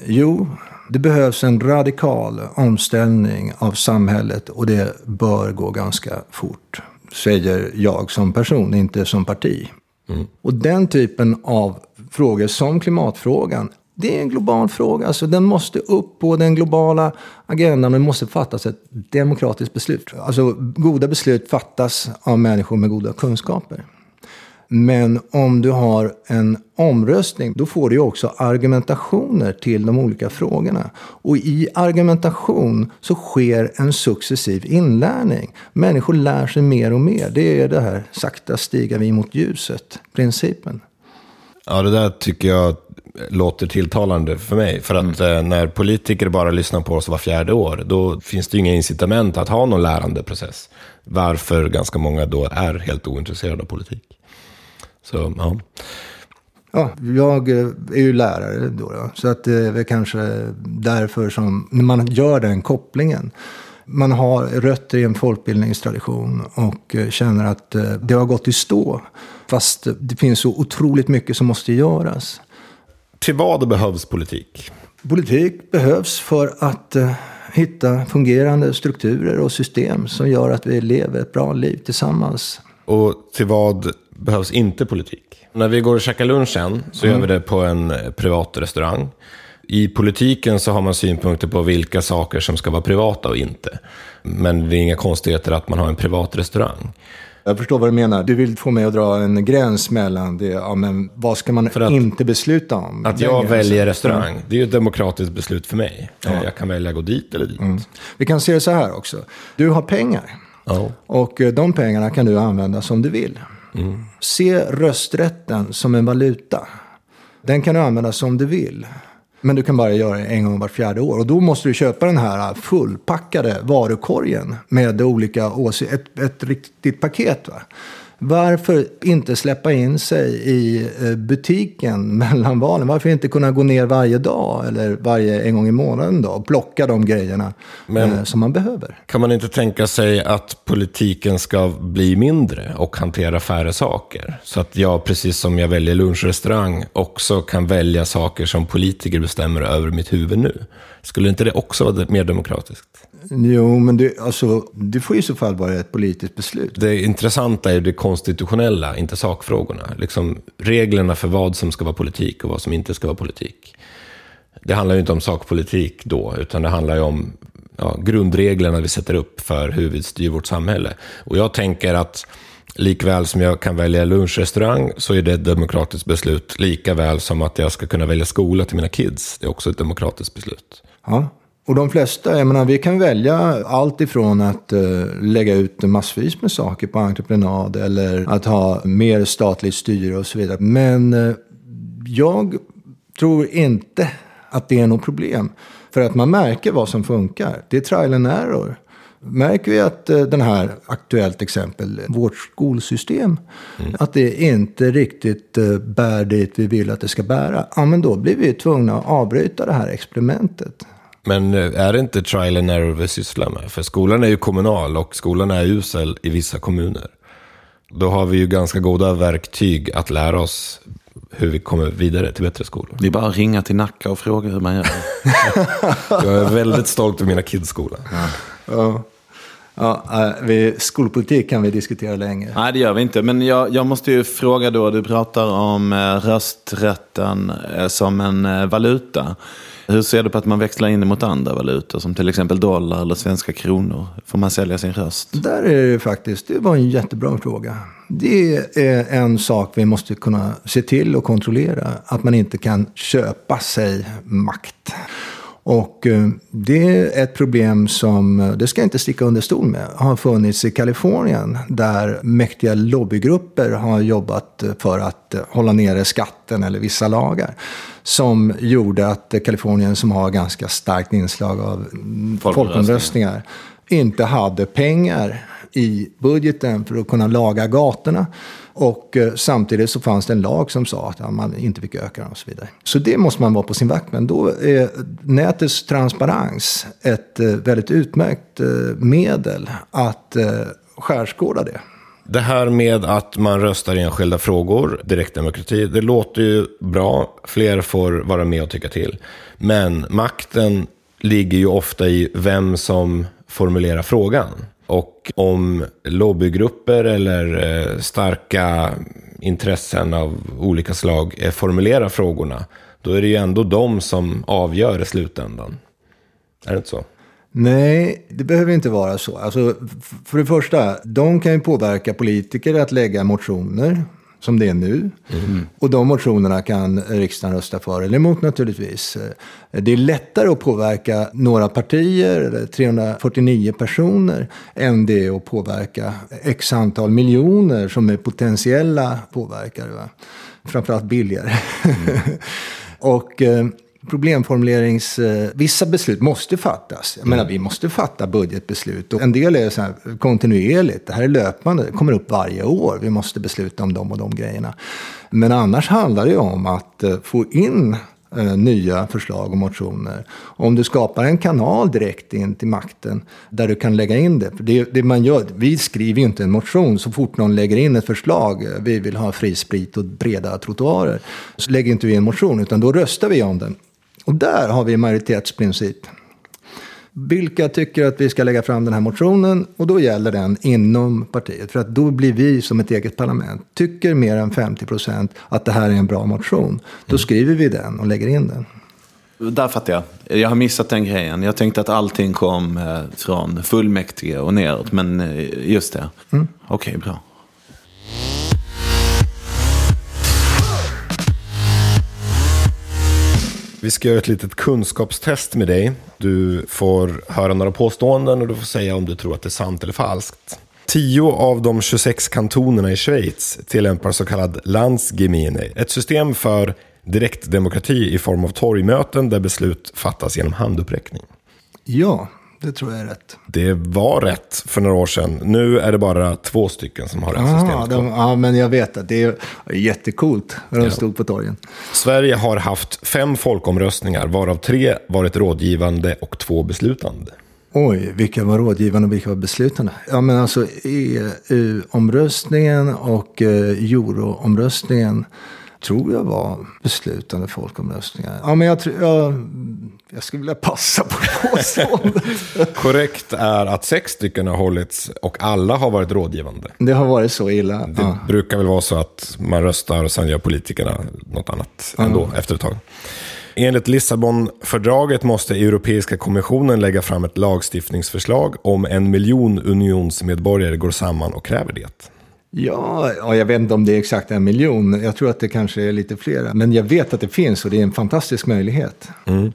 Speaker 3: Jo, det behövs en radikal omställning av samhället. Och det bör gå ganska fort. Säger jag som person, inte som parti. Mm. Och den typen av frågor som klimatfrågan det är en global fråga. Alltså, den måste upp på den globala agendan och det måste fattas ett demokratiskt beslut. Alltså, goda beslut fattas av människor med goda kunskaper. Men om du har en omröstning, då får du också argumentationer till de olika frågorna. Och i argumentation så sker en successiv inlärning. Människor lär sig mer och mer. Det är det här sakta stiga vi mot ljuset-principen.
Speaker 4: Ja, det där tycker jag låter tilltalande för mig. För att mm. eh, när politiker bara lyssnar på oss var fjärde år, då finns det ju inga incitament att ha någon lärandeprocess. Varför ganska många då är helt ointresserade av politik. Så, ja.
Speaker 3: Ja, jag eh, är ju lärare då, då så att det är kanske därför som när man gör den kopplingen. Man har rötter i en folkbildningstradition och eh, känner att eh, det har gått i stå. Fast det finns så otroligt mycket som måste göras.
Speaker 4: Till vad behövs politik?
Speaker 3: Politik behövs för att uh, hitta fungerande strukturer och system som gör att vi lever ett bra liv tillsammans.
Speaker 4: Och till vad behövs inte politik? När vi går och käkar lunch sen så mm. gör vi det på en eh, privat restaurang. I politiken så har man synpunkter på vilka saker som ska vara privata och inte. Men det är inga konstigheter att man har en privat restaurang.
Speaker 3: Jag förstår vad du menar. Du vill få mig att dra en gräns mellan det. Ja, men vad ska man inte besluta om?
Speaker 4: Att jag väljer restaurang, det är ju ett demokratiskt beslut för mig. Ja. Jag kan välja att gå dit eller dit. Mm.
Speaker 3: Vi kan se det så här också. Du har pengar. Ja. Och eh, de pengarna kan du använda som du vill. Mm. Se rösträtten som en valuta. Den kan du använda som du vill. Men du kan bara göra det en gång var fjärde år. Och då måste du köpa den här fullpackade varukorgen med olika åsikter. Ett, ett riktigt paket. Va? Varför inte släppa in sig i eh, butiken mellan valen? Varför inte kunna gå ner varje dag eller varje en gång i månaden då, och plocka de grejerna Men, eh, som man behöver?
Speaker 4: Kan man inte tänka sig att politiken ska bli mindre och hantera färre saker? Så att jag, precis som jag väljer lunchrestaurang, också kan välja saker som politiker bestämmer över mitt huvud nu. Skulle inte det också vara mer demokratiskt?
Speaker 3: Jo, men det, alltså, det får i så fall vara ett politiskt beslut.
Speaker 4: Det intressanta är det konstitutionella, inte sakfrågorna. Liksom reglerna för vad som ska vara politik och vad som inte ska vara politik. Det handlar ju inte om sakpolitik då, utan det handlar ju om ja, grundreglerna vi sätter upp för hur vi styr vårt samhälle. Och jag tänker att Likväl som jag kan välja lunchrestaurang så är det ett demokratiskt beslut. Lika väl som att jag ska kunna välja skola till mina kids. Det är också ett demokratiskt beslut.
Speaker 3: Ja. Och de flesta, jag menar, vi kan välja allt ifrån att uh, lägga ut massvis med saker på entreprenad eller att ha mer statligt styre och så vidare. Men uh, jag tror inte att det är något problem. För att man märker vad som funkar. Det är trial and error. Märker vi att uh, den här, aktuellt exempel, vårt skolsystem, mm. att det inte riktigt bär dit vi vill att det ska bära. Ja, men då blir vi tvungna att avbryta det här experimentet.
Speaker 4: Men eh, är det inte trial and error vi sysslar med? För skolan är ju kommunal och skolan är usel i vissa kommuner. Då har vi ju ganska goda verktyg att lära oss hur vi kommer vidare till bättre skolor.
Speaker 2: Det är bara att ringa till Nacka och fråga hur man gör.
Speaker 4: jag är väldigt stolt över mina kids skola. Ja.
Speaker 3: ja. Ja, eh, vi, skolpolitik kan vi diskutera länge.
Speaker 2: Nej, det gör vi inte. Men jag, jag måste ju fråga då, du pratar om eh, rösträtten som en valuta. Hur ser du på att man växlar in mot andra valutor som till exempel dollar eller svenska kronor? Får man sälja sin röst?
Speaker 3: Där är det faktiskt, det var en jättebra fråga. Det är en sak vi måste kunna se till och kontrollera. Att man inte kan köpa sig makt. Och eh, det är ett problem som, eh, det ska jag inte sticka under stol med, har funnits i Kalifornien. Där mäktiga lobbygrupper har jobbat för att hålla nere skatten eller vissa lagar. Som gjorde att Kalifornien, som har ganska starkt inslag av folkomröstningar, inte hade pengar i budgeten för att kunna laga gatorna. Och eh, samtidigt så fanns det en lag som sa att ja, man inte fick öka och så vidare. Så det måste man vara på sin vakt med. Då är nätets transparens ett eh, väldigt utmärkt eh, medel att eh, skärskåda det.
Speaker 4: Det här med att man röstar i enskilda frågor, direktdemokrati, det låter ju bra. Fler får vara med och tycka till. Men makten ligger ju ofta i vem som formulerar frågan. Och om lobbygrupper eller eh, starka intressen av olika slag eh, formulerar frågorna, då är det ju ändå de som avgör i slutändan. Är det inte så?
Speaker 3: Nej, det behöver inte vara så. Alltså, för det första, de kan ju påverka politiker att lägga motioner som det är nu. Mm. Och de motionerna kan riksdagen rösta för eller emot naturligtvis. Eh, det är lättare att påverka några partier, 349 personer, än det är att påverka x antal miljoner som är potentiella påverkare. Va? Framförallt billigare. Mm. och eh, problemformulerings... Eh, vissa beslut måste fattas. Jag menar, vi måste fatta budgetbeslut. Och en del är så här kontinuerligt. Det här är löpande. Det kommer upp varje år. Vi måste besluta om de och de grejerna. Men annars handlar det om att eh, få in eh, nya förslag och motioner. Om du skapar en kanal direkt in till makten där du kan lägga in det. För det, det man gör, vi skriver ju inte en motion så fort någon lägger in ett förslag. Eh, vi vill ha fri sprit och breda trottoarer. Så lägger inte vi in en motion utan då röstar vi om den. Och där har vi majoritetsprincip. Vilka tycker att vi ska lägga fram den här motionen? Och då gäller den inom partiet. För att då blir vi som ett eget parlament. Tycker mer än 50 procent att det här är en bra motion. Då mm. skriver vi den och lägger in den.
Speaker 2: Där fattar jag. Jag har missat den grejen. Jag tänkte att allting kom eh, från fullmäktige och neråt. Men eh, just det. Mm. Okej, okay, bra.
Speaker 4: Vi ska göra ett litet kunskapstest med dig. Du får höra några påståenden och du får säga om du tror att det är sant eller falskt. Tio av de 26 kantonerna i Schweiz tillämpar så kallad Landsgemene, ett system för direktdemokrati i form av torgmöten där beslut fattas genom handuppräckning.
Speaker 3: Ja, det tror jag är rätt.
Speaker 4: Det var rätt för några år sedan. Nu är det bara två stycken som har det här systemet.
Speaker 3: De, ja, men jag vet att det är jättekult när de ja. stod på torgen.
Speaker 4: Sverige har haft fem folkomröstningar, varav tre varit rådgivande och två beslutande.
Speaker 3: Oj, vilka var rådgivande och vilka var beslutande? Ja, men alltså EU-omröstningen och eh, euro-omröstningen tror jag var beslutande folkomröstningar. Ja, men jag, jag, jag skulle vilja passa på påståendet.
Speaker 4: Korrekt är att sex stycken har hållits och alla har varit rådgivande.
Speaker 3: Det har varit så illa.
Speaker 4: Det ja. brukar väl vara så att man röstar och sen gör politikerna något annat ja. ändå efter ett tag. Enligt Lissabonfördraget måste Europeiska kommissionen lägga fram ett lagstiftningsförslag om en miljon unionsmedborgare går samman och kräver det.
Speaker 3: Ja, ja, jag vet inte om det är exakt en miljon. Jag tror att det kanske är lite flera. Men jag vet att det finns och det är en fantastisk möjlighet.
Speaker 4: Mm.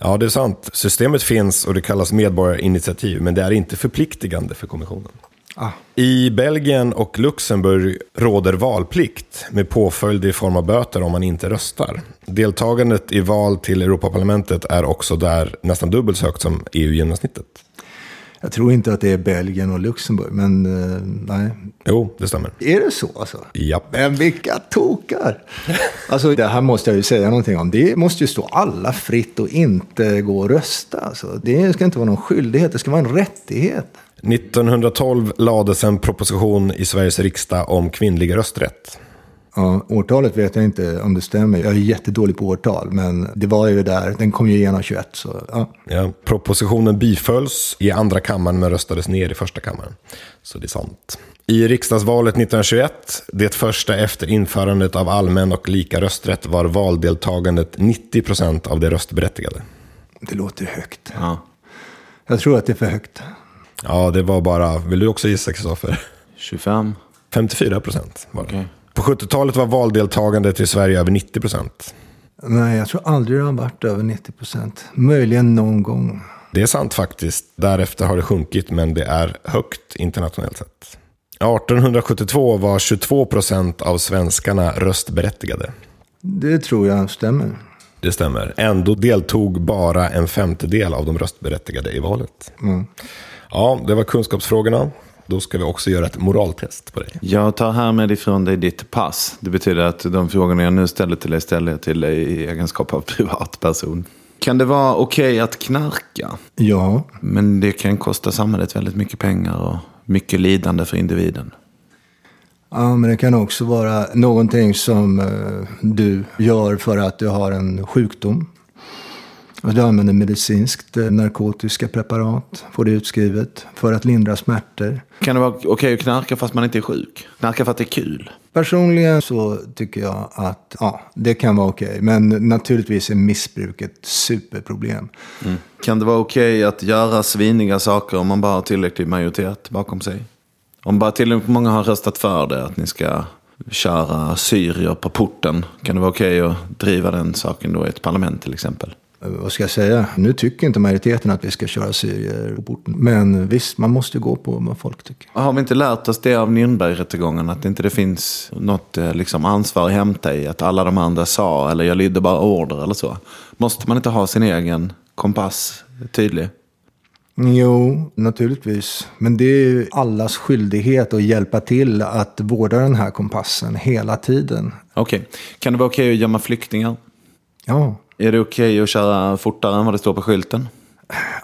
Speaker 4: Ja, det är sant. Systemet finns och det kallas medborgarinitiativ, men det är inte förpliktigande för kommissionen. Ah. I Belgien och Luxemburg råder valplikt med påföljd i form av böter om man inte röstar. Deltagandet i val till Europaparlamentet är också där nästan dubbelt så högt som EU-genomsnittet.
Speaker 3: Jag tror inte att det är Belgien och Luxemburg, men uh, nej.
Speaker 4: Jo, det stämmer.
Speaker 3: Är det så alltså?
Speaker 4: Japp.
Speaker 3: Men vilka tokar! alltså, det här måste jag ju säga någonting om. Det måste ju stå alla fritt att inte gå och rösta. Alltså. Det ska inte vara någon skyldighet, det ska vara en rättighet.
Speaker 4: 1912 lades en proposition i Sveriges riksdag om kvinnlig rösträtt.
Speaker 3: Ja, årtalet vet jag inte om det stämmer. Jag är jättedålig på årtal, men det var ju där. Den kom ju igenom 21. Så, ja.
Speaker 4: Ja, propositionen bifölls i andra kammaren men röstades ner i första kammaren. Så det är sant. I riksdagsvalet 1921, det första efter införandet av allmän och lika rösträtt, var valdeltagandet 90 procent av de röstberättigade.
Speaker 3: Det låter högt. Ja. Jag tror att det är för högt.
Speaker 4: Ja, det var bara, vill du också gissa Kristoffer?
Speaker 2: 25?
Speaker 4: 54 procent var det. Okay. På 70-talet var valdeltagandet i Sverige över 90 procent.
Speaker 3: Nej, jag tror aldrig det har varit över 90 procent. Möjligen någon gång.
Speaker 4: Det är sant faktiskt. Därefter har det sjunkit, men det är högt internationellt sett. 1872 var 22 procent av svenskarna röstberättigade.
Speaker 3: Det tror jag stämmer.
Speaker 4: Det stämmer. Ändå deltog bara en femtedel av de röstberättigade i valet. Mm. Ja, det var kunskapsfrågorna. Då ska vi också göra ett moraltest på dig.
Speaker 2: Jag tar härmed ifrån dig ditt pass. Det betyder att de frågorna jag nu ställer till dig ställer jag till dig i egenskap av privatperson. Kan det vara okej okay att knarka?
Speaker 3: Ja.
Speaker 2: Men det kan kosta samhället väldigt mycket pengar och mycket lidande för individen.
Speaker 3: Ja, men det kan också vara någonting som eh, du gör för att du har en sjukdom. Du använder medicinskt eh, narkotiska preparat, får det utskrivet, för att lindra smärtor.
Speaker 2: Kan det vara okej okay att knarka fast man inte är sjuk? Knarka för att det är kul?
Speaker 3: Personligen så tycker jag att ja, det kan vara okej. Okay. Men naturligtvis är missbruk ett superproblem.
Speaker 2: Mm. Kan det vara okej okay att göra sviniga saker om man bara har tillräcklig majoritet bakom sig? Om bara tillräckligt många har röstat för det, att ni ska köra syrier på porten. Kan det vara okej okay att driva den saken då i ett parlament till exempel?
Speaker 3: Vad ska jag säga, nu tycker inte majoriteten att vi ska köra syrier på porten. Men visst, man måste gå på vad folk tycker.
Speaker 2: Har vi inte lärt oss det av Nürnbergrättegången? Att inte det finns något eh, liksom, ansvar att hämta i att alla de andra sa eller jag lydde bara order eller så. Måste man inte ha sin egen kompass tydlig?
Speaker 3: Jo, naturligtvis. Men det är ju allas skyldighet att hjälpa till att vårda den här kompassen hela tiden.
Speaker 2: Okej. Okay. Kan det vara okej okay att gömma flyktingar?
Speaker 3: Ja.
Speaker 2: Är det okej okay att köra fortare än vad det står på skylten?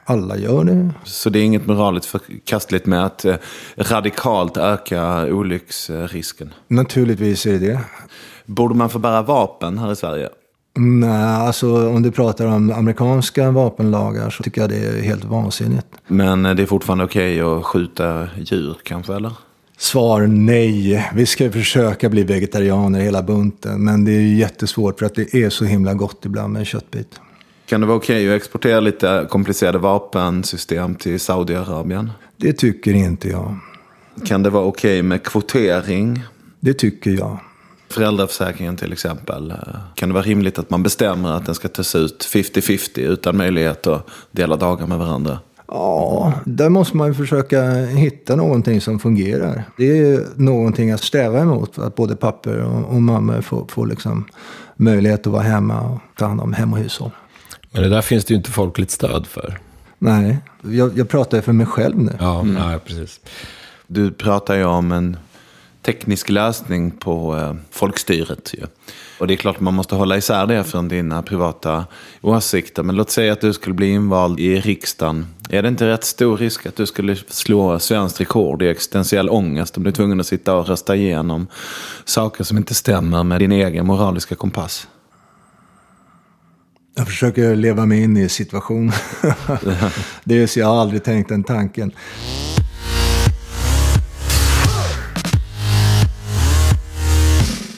Speaker 3: Alla gör det.
Speaker 2: Så det är inget moraliskt förkastligt med att eh, radikalt öka olycksrisken?
Speaker 3: Naturligtvis är det det.
Speaker 2: Borde man få bära vapen här i Sverige?
Speaker 3: Nej, alltså om du pratar om amerikanska vapenlagar så tycker jag det är helt vansinnigt.
Speaker 2: Men eh, det är fortfarande okej okay att skjuta djur kanske, eller?
Speaker 3: Svar nej. Vi ska försöka bli vegetarianer hela bunten. Men det är jättesvårt för att det är så himla gott ibland med en köttbit.
Speaker 2: Kan det vara okej okay att exportera lite komplicerade vapensystem till Saudiarabien?
Speaker 3: Det tycker inte jag.
Speaker 2: Kan det vara okej okay med kvotering?
Speaker 3: Det tycker jag.
Speaker 2: Föräldraförsäkringen till exempel. Kan det vara rimligt att man bestämmer att den ska tas ut 50-50 utan möjlighet att dela dagar med varandra?
Speaker 3: Ja, där måste man ju försöka hitta någonting som fungerar. Det är någonting att sträva emot, att både papper och, och mammor får, får liksom möjlighet att vara hemma och ta hand om hem och hushåll.
Speaker 4: Men det där finns det ju inte folkligt stöd för.
Speaker 3: Nej, jag, jag pratar ju för mig själv nu.
Speaker 4: Ja, mm. ja, precis.
Speaker 2: Du pratar ju om en teknisk lösning på eh, folkstyret. Ju. Och det är klart att man måste hålla isär det från dina privata åsikter. Men låt säga att du skulle bli invald i riksdagen. Är det inte rätt stor risk att du skulle slå svenskt rekord i existentiell ångest om du är tvungen att sitta och rösta igenom saker som inte stämmer med din egen moraliska kompass?
Speaker 3: Jag försöker leva mig in i situationen. det är så jag har aldrig tänkt den tanken.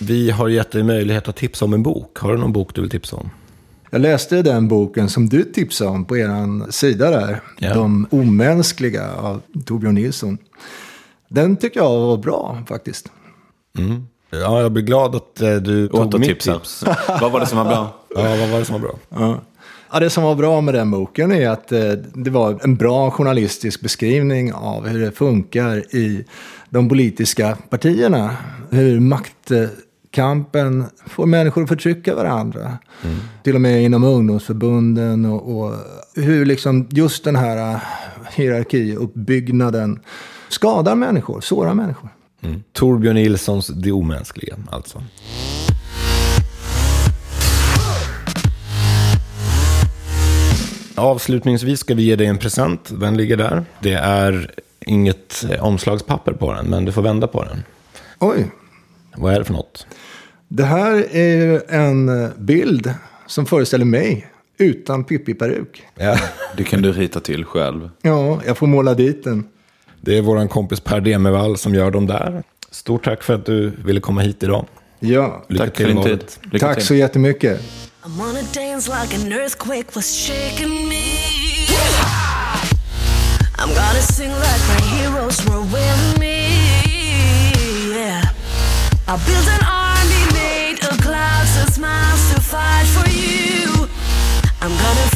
Speaker 4: Vi har gett dig möjlighet att tipsa om en bok. Har du någon bok du vill tipsa om?
Speaker 3: Jag läste den boken som du tipsade om på er sida där. Ja. De omänskliga av Torbjörn Nilsson. Den tycker jag var bra faktiskt.
Speaker 4: Ja, jag blir glad att eh, du tog mitt
Speaker 2: Återtipsar.
Speaker 4: tips.
Speaker 2: Vad var det som var bra?
Speaker 4: Ja, vad var det som var bra?
Speaker 3: Ja, det som var bra med den boken är att eh, det var en bra journalistisk beskrivning av hur det funkar i de politiska partierna. Hur maktkampen får människor att förtrycka varandra. Till och med inom ungdomsförbunden och, och hur liksom just den här eh, hierarkiuppbyggnaden skadar människor, sårar människor.
Speaker 4: Torbjörn Nilssons Det omänskliga, alltså. Avslutningsvis ska vi ge dig en present. Den ligger där. Det är inget omslagspapper på den, men du får vända på den.
Speaker 3: Oj,
Speaker 4: Vad är det för något?
Speaker 3: det här är en bild som föreställer mig utan Pippi-peruk.
Speaker 4: Ja.
Speaker 2: Det kan du rita till själv.
Speaker 3: Ja, jag får måla dit den.
Speaker 4: Det är vår kompis Per Demevall som gör dem där. Stort tack för att du ville komma hit idag.
Speaker 3: Ja,
Speaker 4: Lycka
Speaker 2: Tack
Speaker 4: till
Speaker 2: för din tid. Lycka
Speaker 3: tack
Speaker 2: till.
Speaker 3: så jättemycket.
Speaker 5: I'm on a dance like an earthquake was shaking me. I'm gonna sing like my heroes were I build an army made of clouds and stars to fight for you. I'm gonna